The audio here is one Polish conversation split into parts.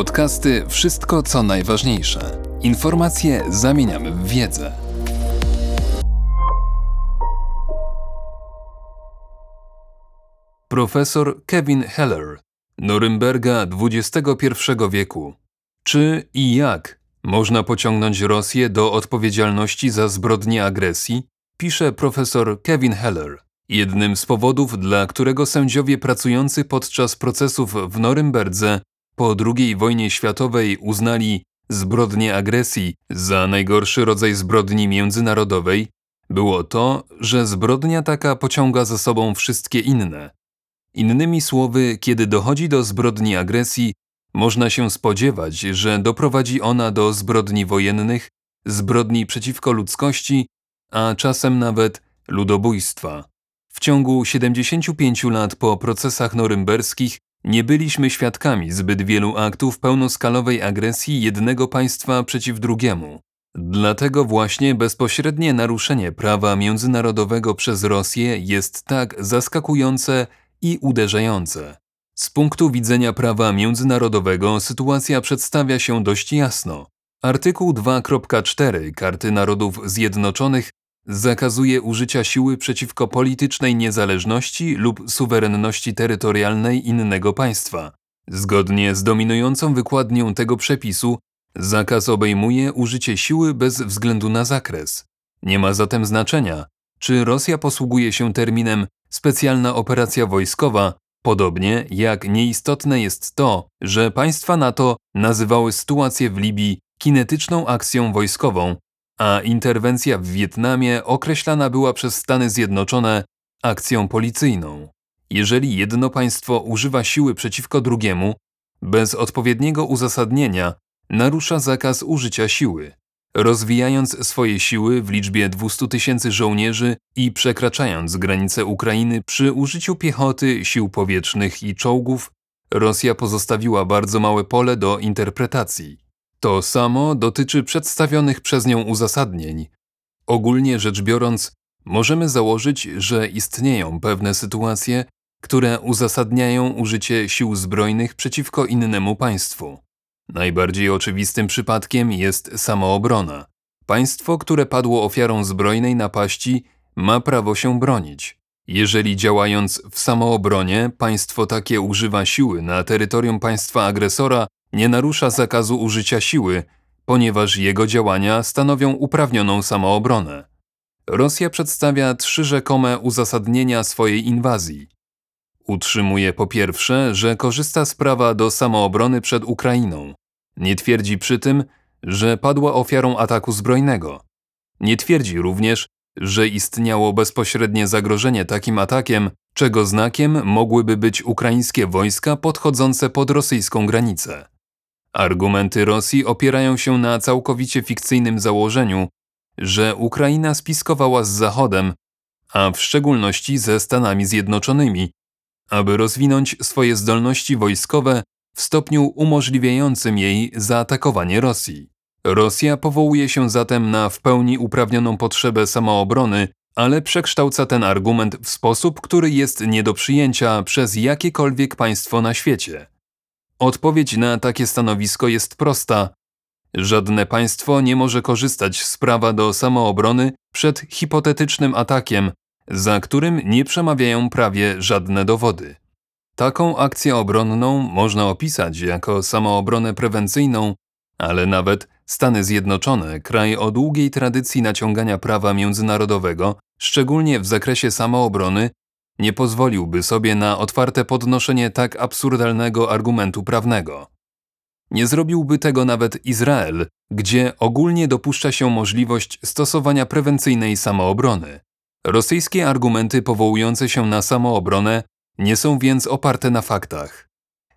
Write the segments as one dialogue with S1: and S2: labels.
S1: Podcasty Wszystko co najważniejsze. Informacje zamieniamy w wiedzę. Profesor Kevin Heller, Norymberga XXI wieku. Czy i jak można pociągnąć Rosję do odpowiedzialności za zbrodnie agresji? Pisze profesor Kevin Heller. Jednym z powodów, dla którego sędziowie pracujący podczas procesów w Norymberdze po II wojnie światowej uznali zbrodnie agresji za najgorszy rodzaj zbrodni międzynarodowej, było to, że zbrodnia taka pociąga za sobą wszystkie inne. Innymi słowy, kiedy dochodzi do zbrodni agresji, można się spodziewać, że doprowadzi ona do zbrodni wojennych, zbrodni przeciwko ludzkości, a czasem nawet ludobójstwa. W ciągu 75 lat po procesach norymberskich nie byliśmy świadkami zbyt wielu aktów pełnoskalowej agresji jednego państwa przeciw drugiemu. Dlatego właśnie bezpośrednie naruszenie prawa międzynarodowego przez Rosję jest tak zaskakujące i uderzające. Z punktu widzenia prawa międzynarodowego sytuacja przedstawia się dość jasno. Artykuł 2.4 Karty Narodów Zjednoczonych zakazuje użycia siły przeciwko politycznej niezależności lub suwerenności terytorialnej innego państwa. Zgodnie z dominującą wykładnią tego przepisu, zakaz obejmuje użycie siły bez względu na zakres. Nie ma zatem znaczenia, czy Rosja posługuje się terminem specjalna operacja wojskowa, podobnie jak nieistotne jest to, że państwa NATO nazywały sytuację w Libii kinetyczną akcją wojskową, a interwencja w Wietnamie określana była przez Stany Zjednoczone akcją policyjną. Jeżeli jedno państwo używa siły przeciwko drugiemu, bez odpowiedniego uzasadnienia, narusza zakaz użycia siły. Rozwijając swoje siły w liczbie 200 tysięcy żołnierzy i przekraczając granice Ukrainy przy użyciu piechoty, sił powietrznych i czołgów, Rosja pozostawiła bardzo małe pole do interpretacji. To samo dotyczy przedstawionych przez nią uzasadnień. Ogólnie rzecz biorąc, możemy założyć, że istnieją pewne sytuacje, które uzasadniają użycie sił zbrojnych przeciwko innemu państwu. Najbardziej oczywistym przypadkiem jest samoobrona. Państwo, które padło ofiarą zbrojnej napaści, ma prawo się bronić. Jeżeli działając w samoobronie państwo takie używa siły na terytorium państwa agresora, nie narusza zakazu użycia siły, ponieważ jego działania stanowią uprawnioną samoobronę. Rosja przedstawia trzy rzekome uzasadnienia swojej inwazji. Utrzymuje po pierwsze, że korzysta z prawa do samoobrony przed Ukrainą. Nie twierdzi przy tym, że padła ofiarą ataku zbrojnego. Nie twierdzi również, że istniało bezpośrednie zagrożenie takim atakiem, czego znakiem mogłyby być ukraińskie wojska podchodzące pod rosyjską granicę. Argumenty Rosji opierają się na całkowicie fikcyjnym założeniu, że Ukraina spiskowała z Zachodem, a w szczególności ze Stanami Zjednoczonymi, aby rozwinąć swoje zdolności wojskowe w stopniu umożliwiającym jej zaatakowanie Rosji. Rosja powołuje się zatem na w pełni uprawnioną potrzebę samoobrony, ale przekształca ten argument w sposób, który jest nie do przyjęcia przez jakiekolwiek państwo na świecie. Odpowiedź na takie stanowisko jest prosta. Żadne państwo nie może korzystać z prawa do samoobrony przed hipotetycznym atakiem, za którym nie przemawiają prawie żadne dowody. Taką akcję obronną można opisać jako samoobronę prewencyjną, ale nawet Stany Zjednoczone, kraj o długiej tradycji naciągania prawa międzynarodowego, szczególnie w zakresie samoobrony, nie pozwoliłby sobie na otwarte podnoszenie tak absurdalnego argumentu prawnego. Nie zrobiłby tego nawet Izrael, gdzie ogólnie dopuszcza się możliwość stosowania prewencyjnej samoobrony. Rosyjskie argumenty powołujące się na samoobronę nie są więc oparte na faktach.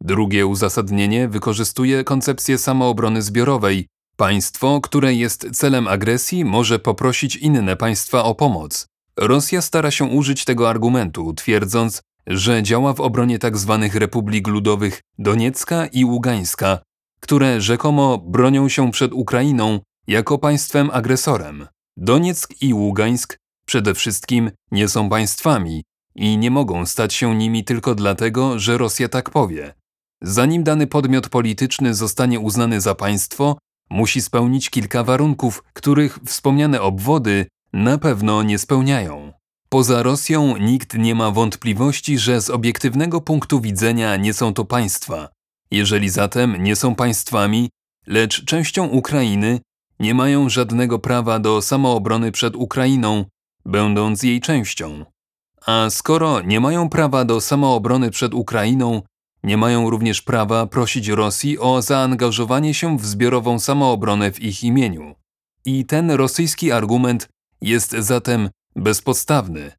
S1: Drugie uzasadnienie wykorzystuje koncepcję samoobrony zbiorowej. Państwo, które jest celem agresji, może poprosić inne państwa o pomoc, Rosja stara się użyć tego argumentu, twierdząc, że działa w obronie tzw. Tak republik ludowych Doniecka i Ługańska, które rzekomo bronią się przed Ukrainą jako państwem agresorem. Donieck i Ługańsk przede wszystkim nie są państwami i nie mogą stać się nimi tylko dlatego, że Rosja tak powie. Zanim dany podmiot polityczny zostanie uznany za państwo, musi spełnić kilka warunków, których wspomniane obwody na pewno nie spełniają. Poza Rosją nikt nie ma wątpliwości, że z obiektywnego punktu widzenia nie są to państwa. Jeżeli zatem nie są państwami, lecz częścią Ukrainy, nie mają żadnego prawa do samoobrony przed Ukrainą, będąc jej częścią. A skoro nie mają prawa do samoobrony przed Ukrainą, nie mają również prawa prosić Rosji o zaangażowanie się w zbiorową samoobronę w ich imieniu. I ten rosyjski argument jest zatem bezpodstawny.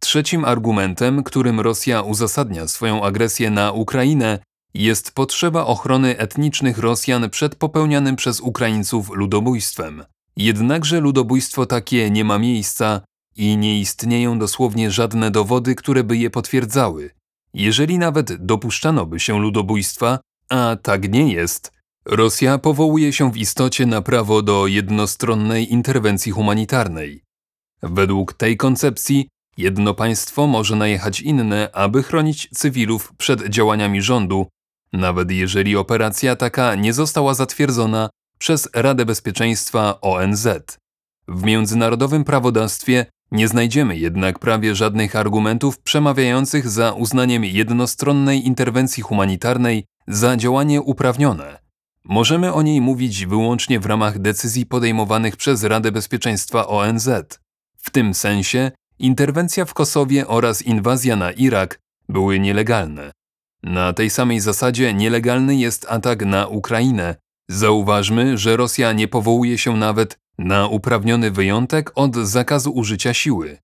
S1: Trzecim argumentem, którym Rosja uzasadnia swoją agresję na Ukrainę, jest potrzeba ochrony etnicznych Rosjan przed popełnianym przez Ukraińców ludobójstwem. Jednakże ludobójstwo takie nie ma miejsca i nie istnieją dosłownie żadne dowody, które by je potwierdzały. Jeżeli nawet dopuszczano by się ludobójstwa, a tak nie jest, Rosja powołuje się w istocie na prawo do jednostronnej interwencji humanitarnej. Według tej koncepcji jedno państwo może najechać inne, aby chronić cywilów przed działaniami rządu, nawet jeżeli operacja taka nie została zatwierdzona przez Radę Bezpieczeństwa ONZ. W międzynarodowym prawodawstwie nie znajdziemy jednak prawie żadnych argumentów przemawiających za uznaniem jednostronnej interwencji humanitarnej za działanie uprawnione. Możemy o niej mówić wyłącznie w ramach decyzji podejmowanych przez Radę Bezpieczeństwa ONZ. W tym sensie interwencja w Kosowie oraz inwazja na Irak były nielegalne. Na tej samej zasadzie nielegalny jest atak na Ukrainę. Zauważmy, że Rosja nie powołuje się nawet na uprawniony wyjątek od zakazu użycia siły.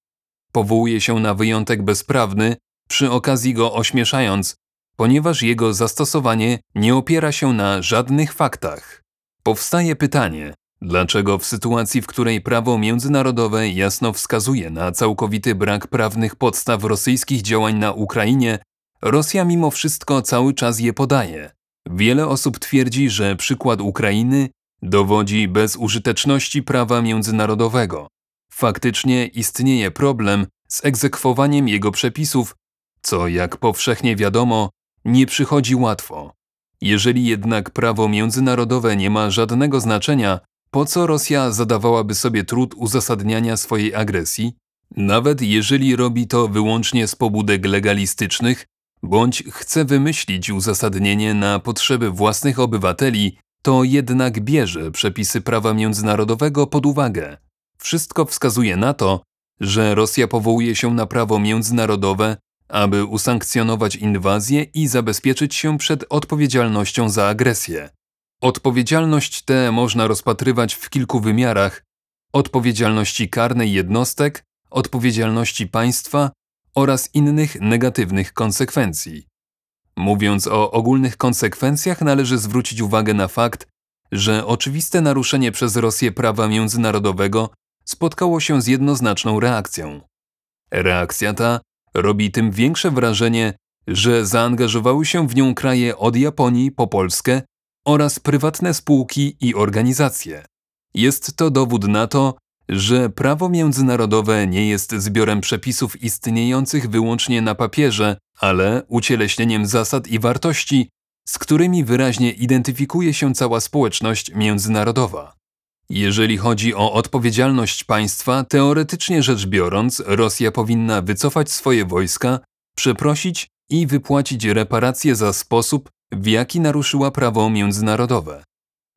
S1: Powołuje się na wyjątek bezprawny, przy okazji go ośmieszając, ponieważ jego zastosowanie nie opiera się na żadnych faktach. Powstaje pytanie, dlaczego w sytuacji, w której prawo międzynarodowe jasno wskazuje na całkowity brak prawnych podstaw rosyjskich działań na Ukrainie, Rosja mimo wszystko cały czas je podaje. Wiele osób twierdzi, że przykład Ukrainy dowodzi bezużyteczności prawa międzynarodowego. Faktycznie istnieje problem z egzekwowaniem jego przepisów, co, jak powszechnie wiadomo, nie przychodzi łatwo. Jeżeli jednak prawo międzynarodowe nie ma żadnego znaczenia, po co Rosja zadawałaby sobie trud uzasadniania swojej agresji, nawet jeżeli robi to wyłącznie z pobudek legalistycznych, bądź chce wymyślić uzasadnienie na potrzeby własnych obywateli, to jednak bierze przepisy prawa międzynarodowego pod uwagę. Wszystko wskazuje na to, że Rosja powołuje się na prawo międzynarodowe, aby usankcjonować inwazję i zabezpieczyć się przed odpowiedzialnością za agresję. Odpowiedzialność tę można rozpatrywać w kilku wymiarach: odpowiedzialności karnej jednostek, odpowiedzialności państwa oraz innych negatywnych konsekwencji. Mówiąc o ogólnych konsekwencjach, należy zwrócić uwagę na fakt, że oczywiste naruszenie przez Rosję prawa międzynarodowego spotkało się z jednoznaczną reakcją. Reakcja ta robi tym większe wrażenie, że zaangażowały się w nią kraje od Japonii po Polskę oraz prywatne spółki i organizacje. Jest to dowód na to, że prawo międzynarodowe nie jest zbiorem przepisów istniejących wyłącznie na papierze, ale ucieleśnieniem zasad i wartości, z którymi wyraźnie identyfikuje się cała społeczność międzynarodowa. Jeżeli chodzi o odpowiedzialność państwa, teoretycznie rzecz biorąc, Rosja powinna wycofać swoje wojska, przeprosić i wypłacić reparacje za sposób, w jaki naruszyła prawo międzynarodowe.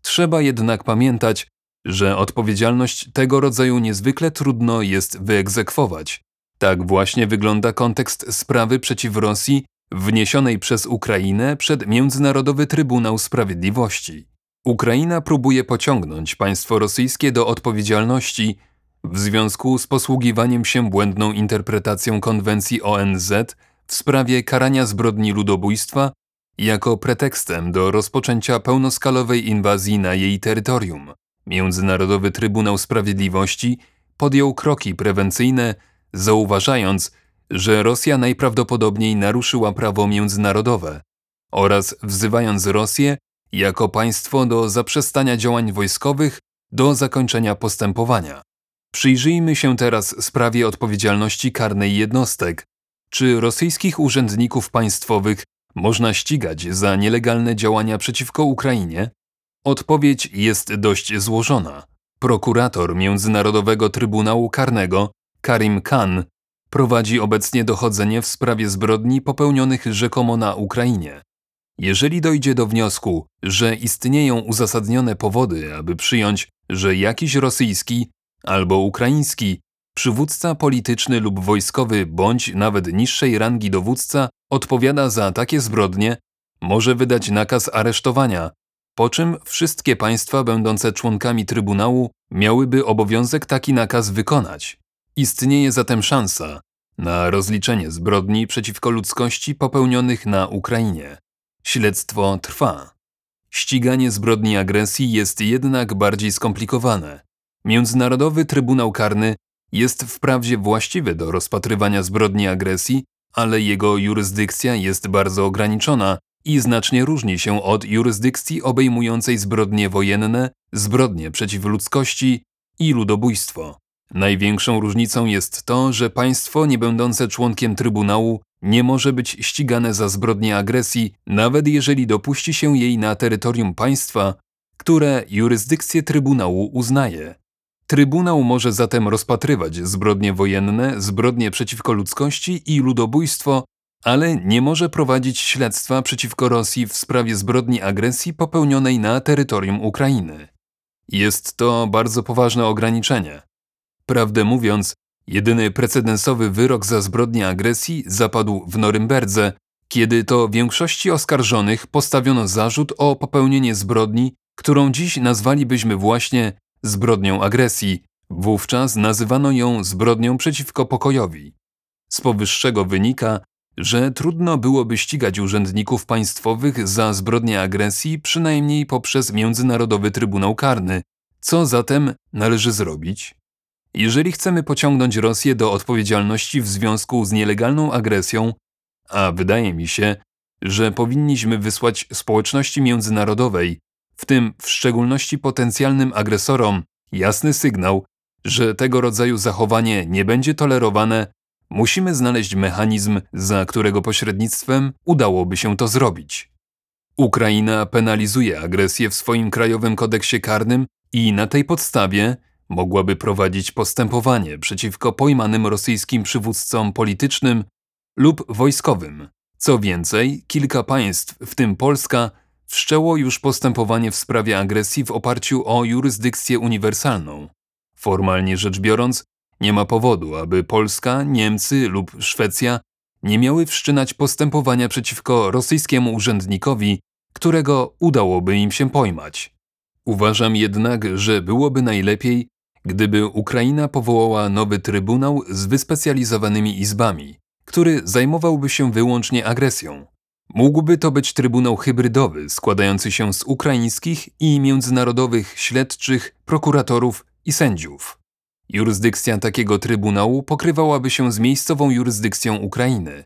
S1: Trzeba jednak pamiętać, że odpowiedzialność tego rodzaju niezwykle trudno jest wyegzekwować. Tak właśnie wygląda kontekst sprawy przeciw Rosji wniesionej przez Ukrainę przed Międzynarodowy Trybunał Sprawiedliwości. Ukraina próbuje pociągnąć państwo rosyjskie do odpowiedzialności w związku z posługiwaniem się błędną interpretacją konwencji ONZ w sprawie karania zbrodni ludobójstwa jako pretekstem do rozpoczęcia pełnoskalowej inwazji na jej terytorium. Międzynarodowy Trybunał Sprawiedliwości podjął kroki prewencyjne, zauważając, że Rosja najprawdopodobniej naruszyła prawo międzynarodowe oraz wzywając Rosję jako państwo do zaprzestania działań wojskowych do zakończenia postępowania. Przyjrzyjmy się teraz sprawie odpowiedzialności karnej jednostek. Czy rosyjskich urzędników państwowych można ścigać za nielegalne działania przeciwko Ukrainie? Odpowiedź jest dość złożona. Prokurator Międzynarodowego Trybunału Karnego, Karim Khan, prowadzi obecnie dochodzenie w sprawie zbrodni popełnionych rzekomo na Ukrainie. Jeżeli dojdzie do wniosku, że istnieją uzasadnione powody, aby przyjąć, że jakiś rosyjski albo ukraiński przywódca polityczny lub wojskowy bądź nawet niższej rangi dowódca odpowiada za takie zbrodnie, może wydać nakaz aresztowania, po czym wszystkie państwa będące członkami Trybunału miałyby obowiązek taki nakaz wykonać. Istnieje zatem szansa na rozliczenie zbrodni przeciwko ludzkości popełnionych na Ukrainie. Śledztwo trwa. Ściganie zbrodni agresji jest jednak bardziej skomplikowane. Międzynarodowy Trybunał Karny jest wprawdzie właściwy do rozpatrywania zbrodni agresji, ale jego jurysdykcja jest bardzo ograniczona i znacznie różni się od jurysdykcji obejmującej zbrodnie wojenne, zbrodnie przeciw ludzkości i ludobójstwo. Największą różnicą jest to, że państwo nie będące członkiem Trybunału nie może być ścigane za zbrodnię agresji, nawet jeżeli dopuści się jej na terytorium państwa, które jurysdykcję Trybunału uznaje. Trybunał może zatem rozpatrywać zbrodnie wojenne, zbrodnie przeciwko ludzkości i ludobójstwo, ale nie może prowadzić śledztwa przeciwko Rosji w sprawie zbrodni agresji popełnionej na terytorium Ukrainy. Jest to bardzo poważne ograniczenie. Prawdę mówiąc, jedyny precedensowy wyrok za zbrodnię agresji zapadł w Norymberdze, kiedy to większości oskarżonych postawiono zarzut o popełnienie zbrodni, którą dziś nazwalibyśmy właśnie zbrodnią agresji. Wówczas nazywano ją zbrodnią przeciwko pokojowi. Z powyższego wynika, że trudno byłoby ścigać urzędników państwowych za zbrodnię agresji przynajmniej poprzez Międzynarodowy Trybunał Karny. Co zatem należy zrobić? Jeżeli chcemy pociągnąć Rosję do odpowiedzialności w związku z nielegalną agresją, a wydaje mi się, że powinniśmy wysłać społeczności międzynarodowej, w tym w szczególności potencjalnym agresorom, jasny sygnał, że tego rodzaju zachowanie nie będzie tolerowane, musimy znaleźć mechanizm, za którego pośrednictwem udałoby się to zrobić. Ukraina penalizuje agresję w swoim krajowym kodeksie karnym i na tej podstawie mogłaby prowadzić postępowanie przeciwko pojmanym rosyjskim przywódcom politycznym lub wojskowym. Co więcej, kilka państw, w tym Polska, wszczęło już postępowanie w sprawie agresji w oparciu o jurysdykcję uniwersalną. Formalnie rzecz biorąc, nie ma powodu, aby Polska, Niemcy lub Szwecja nie miały wszczynać postępowania przeciwko rosyjskiemu urzędnikowi, którego udałoby im się pojmać. Uważam jednak, że byłoby najlepiej, gdyby Ukraina powołała nowy trybunał z wyspecjalizowanymi izbami, który zajmowałby się wyłącznie agresją. Mógłby to być trybunał hybrydowy składający się z ukraińskich i międzynarodowych śledczych, prokuratorów i sędziów. Jurysdykcja takiego trybunału pokrywałaby się z miejscową jurysdykcją Ukrainy.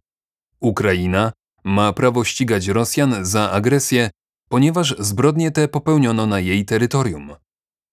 S1: Ukraina ma prawo ścigać Rosjan za agresję, ponieważ zbrodnie te popełniono na jej terytorium.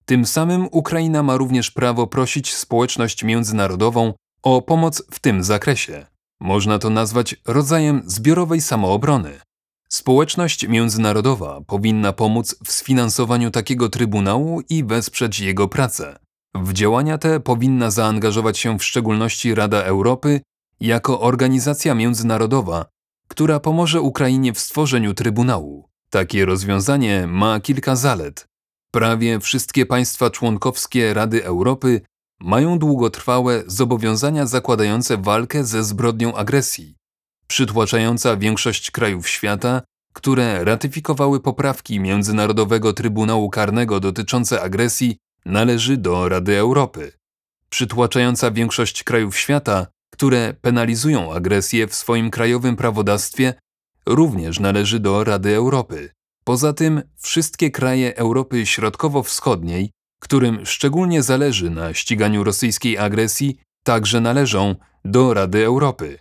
S1: Tym samym Ukraina ma również prawo prosić społeczność międzynarodową o pomoc w tym zakresie. Można to nazwać rodzajem zbiorowej samoobrony. Społeczność międzynarodowa powinna pomóc w sfinansowaniu takiego trybunału i wesprzeć jego pracę. W działania te powinna zaangażować się w szczególności Rada Europy jako organizacja międzynarodowa, która pomoże Ukrainie w stworzeniu trybunału. Takie rozwiązanie ma kilka zalet. Prawie wszystkie państwa członkowskie Rady Europy mają długotrwałe zobowiązania zakładające walkę ze zbrodnią agresji. Przytłaczająca większość krajów świata, które ratyfikowały poprawki Międzynarodowego Trybunału Karnego dotyczące agresji, należy do Rady Europy. Przytłaczająca większość krajów świata, które penalizują agresję w swoim krajowym prawodawstwie, również należy do Rady Europy. Poza tym wszystkie kraje Europy Środkowo-Wschodniej, którym szczególnie zależy na ściganiu rosyjskiej agresji, także należą do Rady Europy.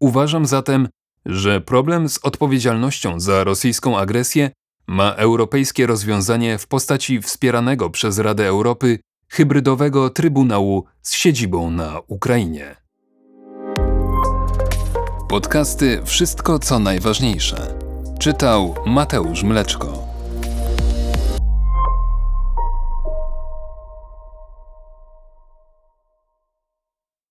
S1: Uważam zatem, że problem z odpowiedzialnością za rosyjską agresję ma europejskie rozwiązanie w postaci wspieranego przez Radę Europy hybrydowego trybunału z siedzibą na Ukrainie. Podcasty Wszystko co najważniejsze. Czytał Mateusz Mleczko.